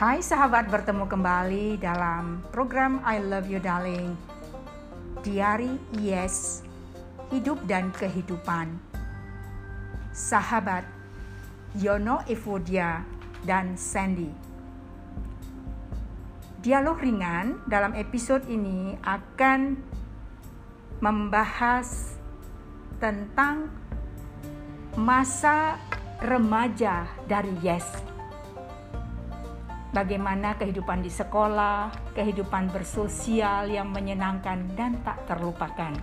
Hai sahabat, bertemu kembali dalam program I Love You Darling. Diari Yes, Hidup dan Kehidupan. Sahabat Yono Evodia dan Sandy. Dialog ringan dalam episode ini akan membahas tentang masa remaja dari Yes bagaimana kehidupan di sekolah, kehidupan bersosial yang menyenangkan dan tak terlupakan.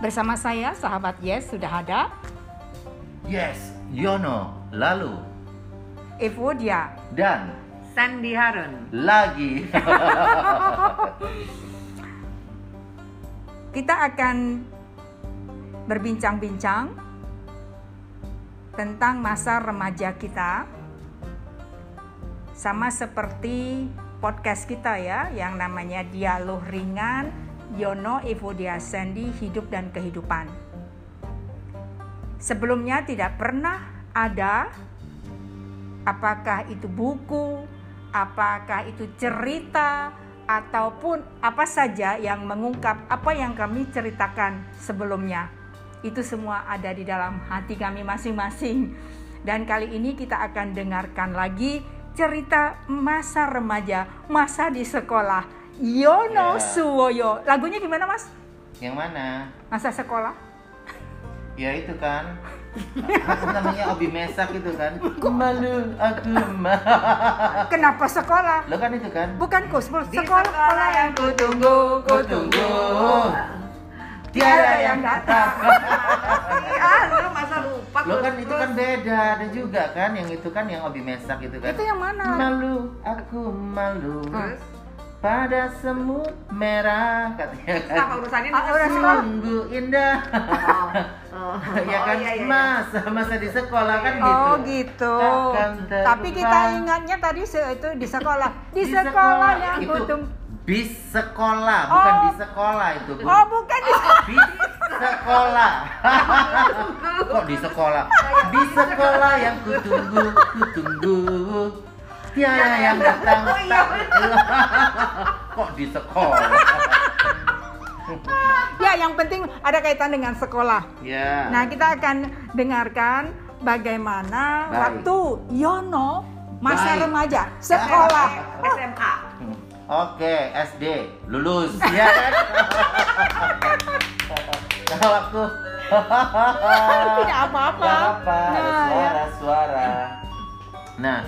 Bersama saya, sahabat Yes, sudah ada Yes, Yono, lalu Evodia. dan Sandy Harun. lagi. Kita akan berbincang-bincang tentang masa remaja kita. Sama seperti podcast kita ya, yang namanya Dialog Ringan Yono Evodia Sandy Hidup dan Kehidupan. Sebelumnya tidak pernah ada apakah itu buku, apakah itu cerita, ataupun apa saja yang mengungkap apa yang kami ceritakan sebelumnya. Itu semua ada di dalam hati kami masing-masing. Dan kali ini kita akan dengarkan lagi cerita masa remaja, masa di sekolah. Yono Ya. Suwoyo. Lagunya gimana, Mas? Yang mana? Masa sekolah? Ya itu kan. Apa namanya Obi Mesak itu kan. Malu aku mah. Kenapa sekolah? Lo kan itu kan. Bukan kusbul, Di sekolah, sekolah yang kutunggu, Kutunggu. Tiada yang datang. ah, lu masa lupa. Lo kan itu kan beda, ada juga kan yang itu kan yang Obi Mesak itu kan. Itu yang mana? Malu, aku malu. Terus? Pada semut merah katanya kan. Apa urusannya Ah, sekolah? Sungguh indah. Oh, ya kan iya, iya, iya. masa masa di sekolah kan gitu. Oh gitu. Takkan terlupa. Tapi kita ingatnya tadi se- itu di sekolah. Di, Di sekolah, yang itu kutung. bis sekolah bukan Oh. di sekolah itu Bu. Oh bukan di bis sekolah kok di sekolah di sekolah yang kutunggu kutunggu tiada yang datang Oh, iya. kok di sekolah Ya yang penting ada kaitan dengan sekolah. ya Nah kita akan dengarkan bagaimana Baik. waktu Yono masa Baik. remaja sekolah. SMA. Oke, SD lulus ya kan? Nah, waktu Tidak apa-apa. Tidak apa, Nah, ya. suara-suara. Nah,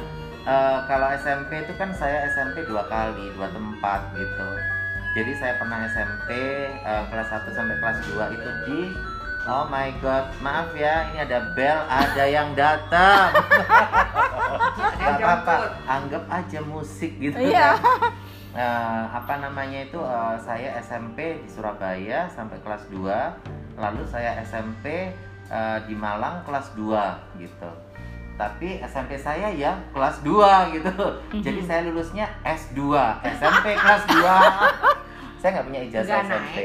eh, kalau SMP itu kan saya SMP dua kali, dua tempat gitu. Jadi saya pernah SMP eh, kelas 1 sampai kelas 2 itu di Oh my god, maaf ya, ini ada bel, ada yang datang. Gak apa-apa, anggap aja musik gitu Iya. kan. Eh, apa namanya itu eh, saya SMP di Surabaya sampai kelas 2 lalu saya SMP eh, di Malang kelas 2 gitu. Tapi SMP saya ya kelas 2 gitu. Jadi saya lulusnya S2 SMP kelas 2 saya nggak punya ijazah Nggak SMP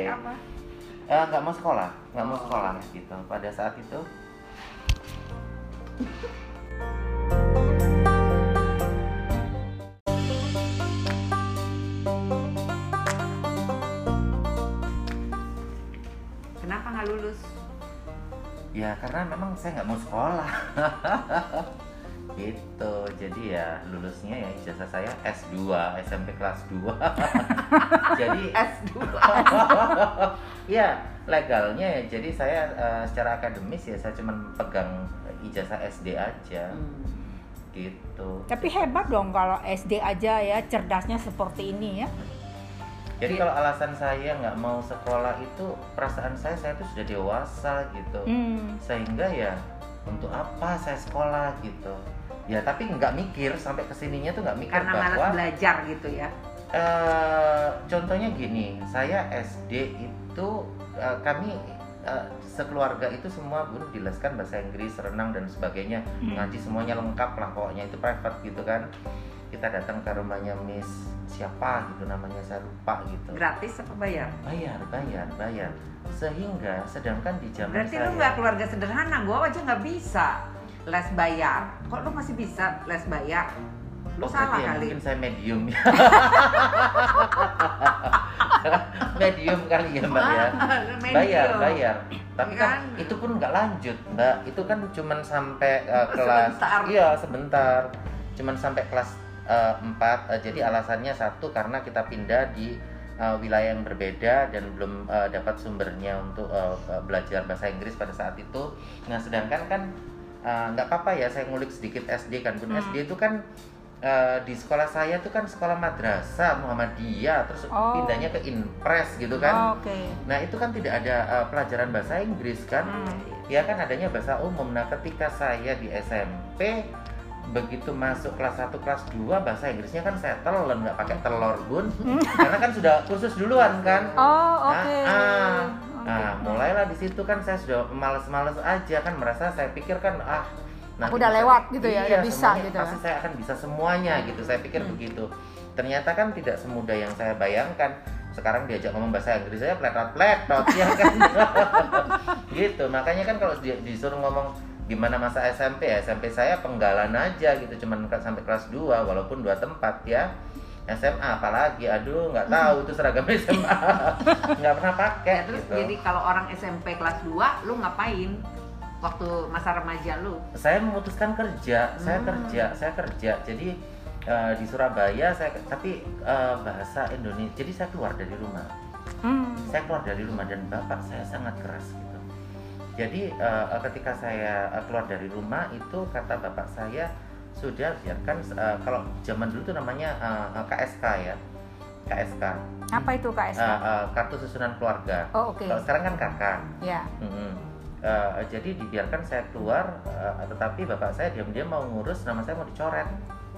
nggak mau sekolah nggak mau sekolah gitu. Pada saat itu ya karena memang saya nggak mau sekolah gitu jadi ya lulusnya ya ijazah saya S2 SMP kelas 2 jadi S2. ya legalnya ya jadi saya eh, secara akademis ya saya cuma pegang ijazah SD aja Hmm. gitu Tapi hebat dong kalau SD aja ya cerdasnya seperti ini ya. Jadi kalau alasan saya nggak mau sekolah itu perasaan saya saya itu sudah dewasa gitu Hmm. sehingga ya untuk apa saya sekolah gitu ya tapi nggak mikir sampai ke sininya tuh nggak mikir Karena malas bahwa belajar gitu ya. eh, contohnya gini saya SD itu eh, kami eh, sekeluarga itu semua guru dileskan bahasa Inggris renang dan sebagainya Hmm. ngaji semuanya lengkap lah pokoknya itu private gitu kan kita datang ke rumahnya Miss siapa gitu namanya saya lupa gitu Gratis apa bayar? bayar bayar bayar sehingga sedangkan di zaman Berarti saya lu nggak keluarga sederhana, gua aja nggak bisa les bayar. Kok lu masih bisa les bayar? Oh, Salah ya kali. mungkin saya medium ya. medium kali ya mbak ya. Bayar, bayar. Tapi kan, Kan. itu pun nggak lanjut mbak. Itu kan cuman sampai uh, kelas. Sebentar. Iya sebentar. Cuman sampai kelas uh, 4 Uh, jadi alasannya satu karena kita pindah di uh, wilayah yang berbeda dan belum uh, dapat sumbernya untuk uh, uh, belajar bahasa Inggris pada saat itu. Nah sedangkan kan uh, nggak apa-apa ya saya ngulik sedikit SD kan Bun Hmm. SD itu kan uh, di sekolah saya tuh kan sekolah madrasah Muhammadiyah terus Oh. pindahnya ke Inpres gitu kan. Oke. Nah itu kan tidak ada uh, pelajaran bahasa Inggris kan? Hmm. Ya kan adanya bahasa umum. Nah ketika saya di SMP begitu masuk kelas 1 kelas 2 bahasa Inggrisnya kan saya telan nggak pakai telur bun karena kan sudah kursus duluan kan Oh, Nah, oke. ah. nah Oke. mulailah di situ kan saya sudah males-males aja kan merasa saya pikir kan ah nanti Udah lewat gitu ya, iya, udah bisa semuanya gitu. pasti saya akan bisa semuanya gitu saya pikir Hmm. begitu ternyata kan tidak semudah yang saya bayangkan sekarang diajak ngomong bahasa Inggris saya pletot pletot ya kan gitu makanya kan kalau di- disuruh ngomong gimana masa SMP ya SMP saya penggalan aja gitu cuman sampai kelas 2 walaupun dua tempat ya SMA apalagi aduh nggak tahu itu seragam SMA nggak pernah pakai Ya, terus gitu. jadi kalau orang SMP kelas 2, lu ngapain? Waktu masa remaja lu? saya memutuskan kerja saya Hmm. kerja saya kerja jadi eh, di Surabaya saya tapi eh, bahasa Indonesia jadi saya keluar dari rumah Hmm. saya keluar dari rumah dan bapak saya sangat keras gitu jadi eh, ketika saya eh, keluar dari rumah itu kata bapak saya sudah biarkan eh, kalau zaman dulu tuh namanya eh, KSK ya KSK Apa itu KSK? eh, eh, kartu susunan keluarga oh, oke. kalau sekarang kan kakak Ya. Mm-mm. Eh, jadi dibiarkan saya keluar, eh, tetapi bapak saya diam-diam mau ngurus nama saya mau dicoret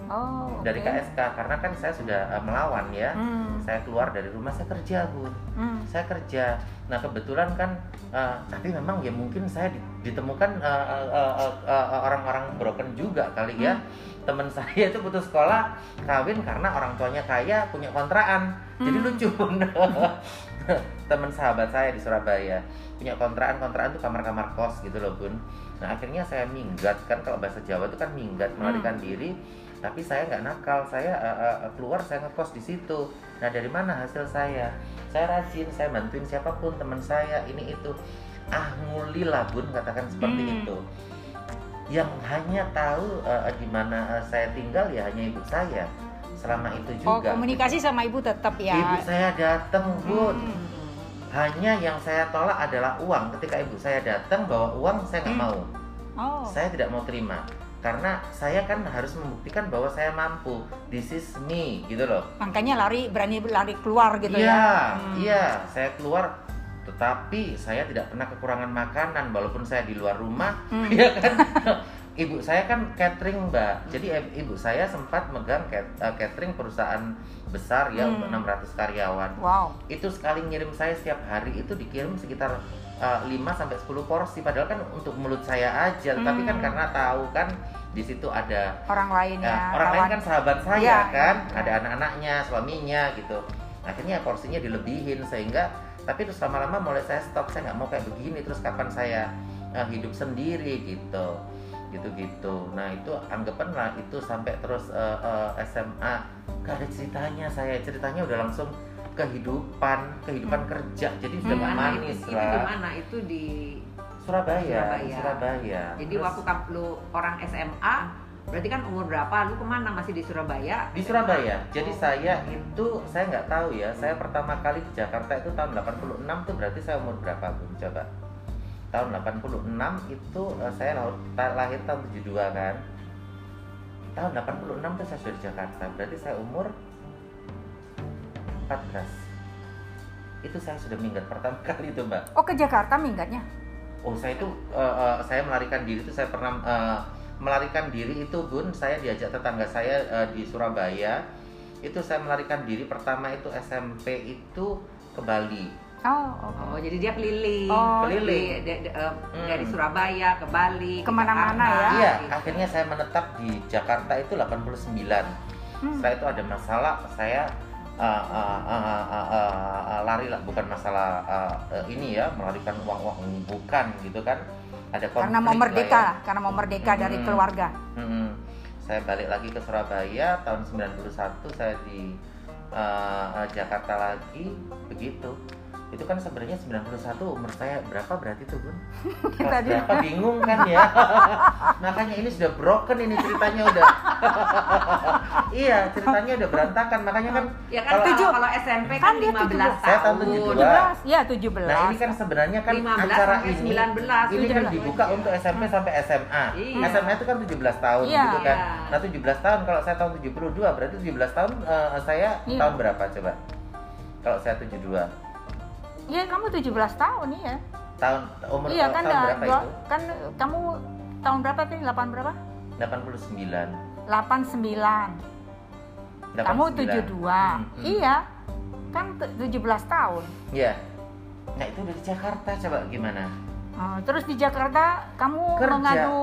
Oh, oke. dari KSK karena kan saya sudah eh, melawan ya. Hmm. Saya keluar dari rumah saya kerja bun, Hmm. saya kerja. Nah kebetulan kan, eh, tapi memang ya mungkin saya di- ditemukan eh, eh, eh, eh, eh, orang-orang broken juga kali ya. Temen saya itu putus sekolah, kawin karena orang tuanya kaya, punya kontrakan. Jadi Hmm. lucu bun. Temen sahabat saya di Surabaya punya kontrakan kontrakan tuh kamar-kamar kos gitu loh bun. Nah akhirnya saya minggat kan kalau bahasa Jawa itu kan minggat melarikan diri. Tapi saya nggak nakal, saya eh, eh, keluar saya ngekos di situ. Nah dari mana hasil saya? Saya rajin, saya bantuin siapa pun teman saya ini itu. Ah nguli lah bun katakan seperti Hmm. itu. Yang hanya tahu eh, di mana eh, saya tinggal ya hanya ibu saya. Selama itu Oh, juga. komunikasi sama ibu tetap ya. Ibu saya datang bun. Hmm. Hanya yang saya tolak adalah uang. Ketika ibu saya datang bawa uang, saya nggak Hmm. mau. Oh. Saya tidak mau terima. Karena saya kan harus membuktikan bahwa saya mampu. This is me, gitu loh. Makanya lari berani lari keluar gitu Iya, ya. Hmm. iya. Saya keluar, tetapi saya tidak pernah kekurangan makanan walaupun saya di luar rumah. Hmm. Iya kan? Ibu saya kan catering, Mbak. Jadi eh, ibu saya sempat megang eh, catering perusahaan besar ya Hmm. untuk 600 karyawan Wow. itu sekali ngirim saya setiap hari itu dikirim sekitar uh, 5 sampai 10 porsi padahal kan untuk mulut saya aja tetapi kan Hmm. karena tahu kan di situ ada Orang lain ya, ya. orang lain kan sahabat saya Iya, kan iya. ada anak-anaknya suaminya gitu akhirnya porsinya dilebihin sehingga tapi terus lama-lama mulai saya stop saya nggak mau kayak begini terus kapan saya uh, hidup sendiri gitu gitu-gitu nah itu anggapan lah itu sampai terus uh, uh, SMA gak ada ceritanya saya ceritanya udah langsung kehidupan kehidupan kerja jadi sudah Hmm. nggak Mana manis itu, itu di lah mana? Itu di Surabaya Surabaya. Surabaya Jadi Terus waktu kamu lu orang SMA, berarti kan umur berapa? Lu ke mana? Masih di Surabaya? di Surabaya jadi Oh. saya itu saya nggak tahu ya saya pertama kali di Jakarta itu tahun 86 tuh berarti saya umur berapa Bun coba tahun 86 itu eh, saya lahir tahun 72 kan tahun 86 tuh saya sudah di Jakarta berarti saya umur 14 itu saya sudah minggat pertama kali itu mbak Oh ke Jakarta minggatnya. Oh saya itu eh, eh, saya melarikan diri itu saya pernah eh, melarikan diri itu bun saya diajak tetangga saya eh, di Surabaya itu saya melarikan diri pertama itu SMP itu ke Bali Oh. Oh, jadi dia keliling. Oh. Keliling. Di- di- di- eh, Hmm. Dari Surabaya ke Bali, ke Ke mana-mana ya. iya gitu. akhirnya saya menetap di Jakarta itu 89 Hmm. setelah itu ada masalah saya eh, eh, eh, eh, lari lah bukan masalah eh, eh, ini ya melarikan uang uang bukan gitu kan ada Karena mau merdeka ya. karena mau merdeka dari Hmm. keluarga. Mm-mm. saya balik lagi ke Surabaya tahun 91 saya di eh, Jakarta lagi begitu itu kan sebenarnya 91 umur saya berapa berarti tuh bun? Kelas Tadi. berapa bingung kan ya? makanya ini sudah broken ini ceritanya udah. iya ceritanya udah berantakan makanya kan Ya kan kalau kalau, Tujuh. kalau SMP Kan kan, dia 15 tujuh. tahun. Saya tahun 72. 17 ya 17 Nah ini kan sebenarnya kan 15 acara sampai ini 19, ini kan 17. dibuka untuk SMP sampai SMA. Iya. SMA itu kan 17 tahun Iya. gitu kan. Iya. Nah 17 tahun kalau saya tahun 72 berarti 17 tahun eh, saya Iya. tahun berapa coba? Kalau saya 72 Iya kamu 17 tahun iya tahun umur Iya kan tahun berapa dua- itu? kan kamu tahun berapa tadi 8 berapa 89. 89 kamu 89. 72 Hmm, hmm. iya kan te- 17 tahun Iya. Nah itu dari Jakarta coba gimana? Oh, terus di Jakarta kamu Kerja. mengadu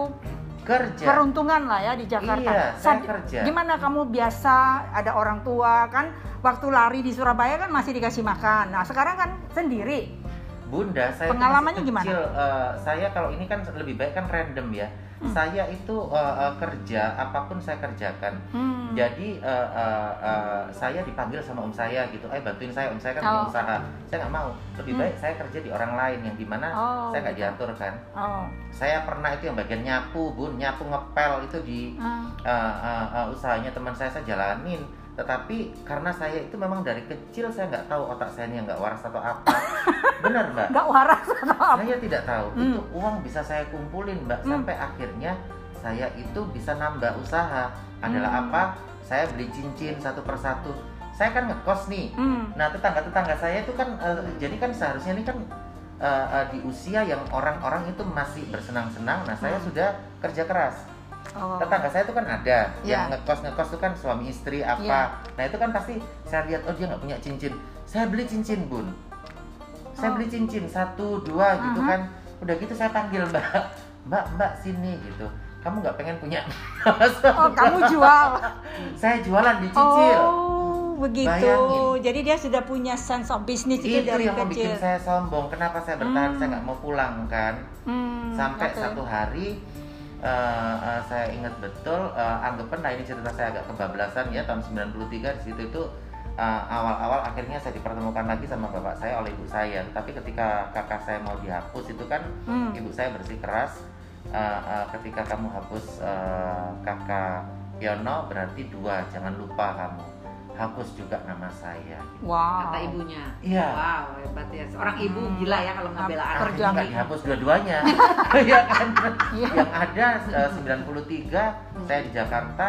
Kerja. peruntungan lah ya di Jakarta. Iya, saya Sad- kerja. Gimana kamu biasa ada orang tua kan waktu lari di Surabaya kan masih dikasih makan. Nah sekarang kan sendiri. Bunda, saya Pengalamannya masih gimana? kecil. Eh, saya kalau ini kan lebih baik kan random ya. Hmm. Saya itu eh, eh, kerja apa pun saya kerjakan. Hmm. Jadi eh, eh, eh, saya dipanggil sama om saya gitu, eh bantuin saya, om saya kan Oh. usaha. Saya nggak mau. Lebih Hmm. baik saya kerja di orang lain yang di mana Oh, saya nggak gitu. diatur kan. Oh. Saya pernah itu yang bagian nyapu, bun, nyapu ngepel itu di ah. eh, eh, eh, usahanya teman saya saya jalanin. Tetapi karena saya itu memang dari kecil saya nggak tahu otak saya ini nggak waras atau apa. Benar mbak? Nggak waras atau apa? Saya tidak tahu Hmm. itu uang bisa saya kumpulin mbak Hmm. sampai akhirnya saya itu bisa nambah usaha. Adalah Hmm. apa? Saya beli cincin satu persatu. Saya kan ngekos nih. Hmm. Nah tetangga-tetangga saya itu kan eh, jadi kan seharusnya ini kan eh, eh, di usia yang orang-orang itu masih bersenang-senang. Nah saya Hmm. sudah kerja keras. Oh. Tetangga saya itu kan ada yang Iya. ngekos ngekos itu kan suami istri apa. Iya. Nah itu kan pasti saya lihat oh dia nggak punya cincin. Saya beli cincin bun. Saya Oh. beli cincin satu dua gitu Aha. kan. Udah gitu saya panggil mbak, mbak mbak sini gitu. Kamu nggak pengen punya? Oh, kamu jual. saya jualan dicicil. Oh, begitu. Bayangin. Jadi dia sudah punya sense of business itu, itu dari yang mau bikin kecil. saya sombong. Kenapa saya bertahan? Hmm. Saya nggak mau pulang kan. Hmm, Sampai oke. satu hari eh, eh, saya ingat betul uh, anggapan nah ini cerita saya agak kebablasan ya tahun 93 di situ itu eh, awal-awal akhirnya saya dipertemukan lagi sama bapak saya oleh ibu saya. Tapi ketika kakak saya mau dihapus itu kan Hmm. ibu saya bersikeras eh, eh, ketika kamu hapus eh, kakak Yono berarti dua jangan lupa kamu hapus juga nama saya. Wow. Kata ibunya. Iya. Wow, hebat ya. Seorang ibu Hmm. gila ya kalau ngebela Apa- anak. Akhirnya nggak dihapus dua-duanya ya kan Iya. yang ada eh, 93 saya di Jakarta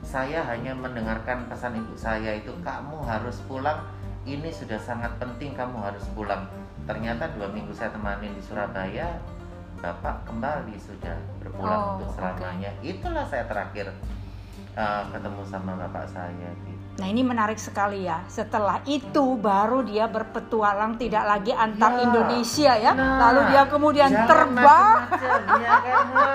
saya hanya mendengarkan pesan ibu saya itu kamu harus pulang ini sudah sangat penting kamu harus pulang ternyata dua minggu saya temanin di Surabaya bapak kembali sudah Oh, berpulang oke. untuk selamanya itulah saya terakhir eh, ketemu sama bapak saya gitu Nah ini menarik sekali ya. Setelah itu baru dia berpetualang tidak lagi antar Ya. Indonesia ya. Nah, Lalu dia kemudian jangan terbang. macem-macem, ya kan Ma?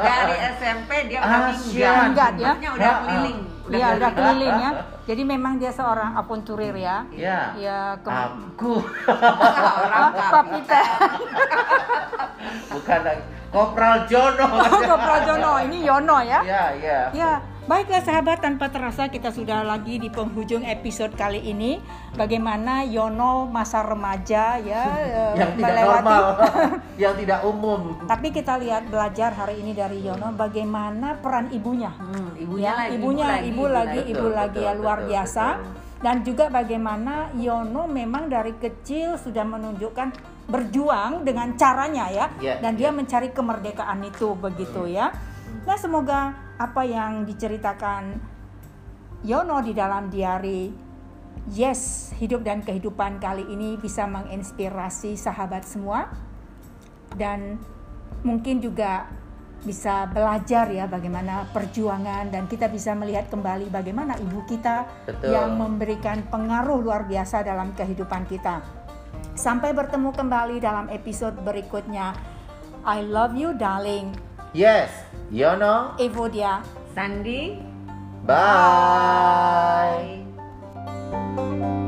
Dari SMP dia udah minggat. Minggat ya. Maksudnya udah Ya, keliling. Iya udah keliling ya. Jadi memang dia seorang apunturir ya. ya Ya ke aku Orang Kapiten. bukan lagi Kopral Jono Ke Prajono ini Yono ya. ya ya Ya, baiklah sahabat tanpa terasa kita sudah lagi di penghujung episode kali ini. Bagaimana Yono masa remaja ya eh, yang tidak melewati normal yang tidak umum Tapi kita lihat belajar hari ini dari Yono bagaimana peran ibunya. Hmm, ibunya Ya, lagi, ibunya, ibu lagi, Betul, ibu lagi ya betul, luar betul, biasa. betul. Dan juga bagaimana Yono memang dari kecil sudah menunjukkan berjuang dengan caranya ya. Ya, Dan dia ya. mencari kemerdekaan itu begitu ya. Nah semoga apa yang diceritakan Yono di dalam diari Yes, hidup dan kehidupan kali ini bisa menginspirasi sahabat semua dan mungkin juga bisa belajar ya bagaimana perjuangan dan kita bisa melihat kembali bagaimana ibu kita Betul. yang memberikan pengaruh luar biasa dalam kehidupan kita. Sampai bertemu kembali dalam episode berikutnya. I love you darling. Yes Yono Evodia. Sandi bye Bye.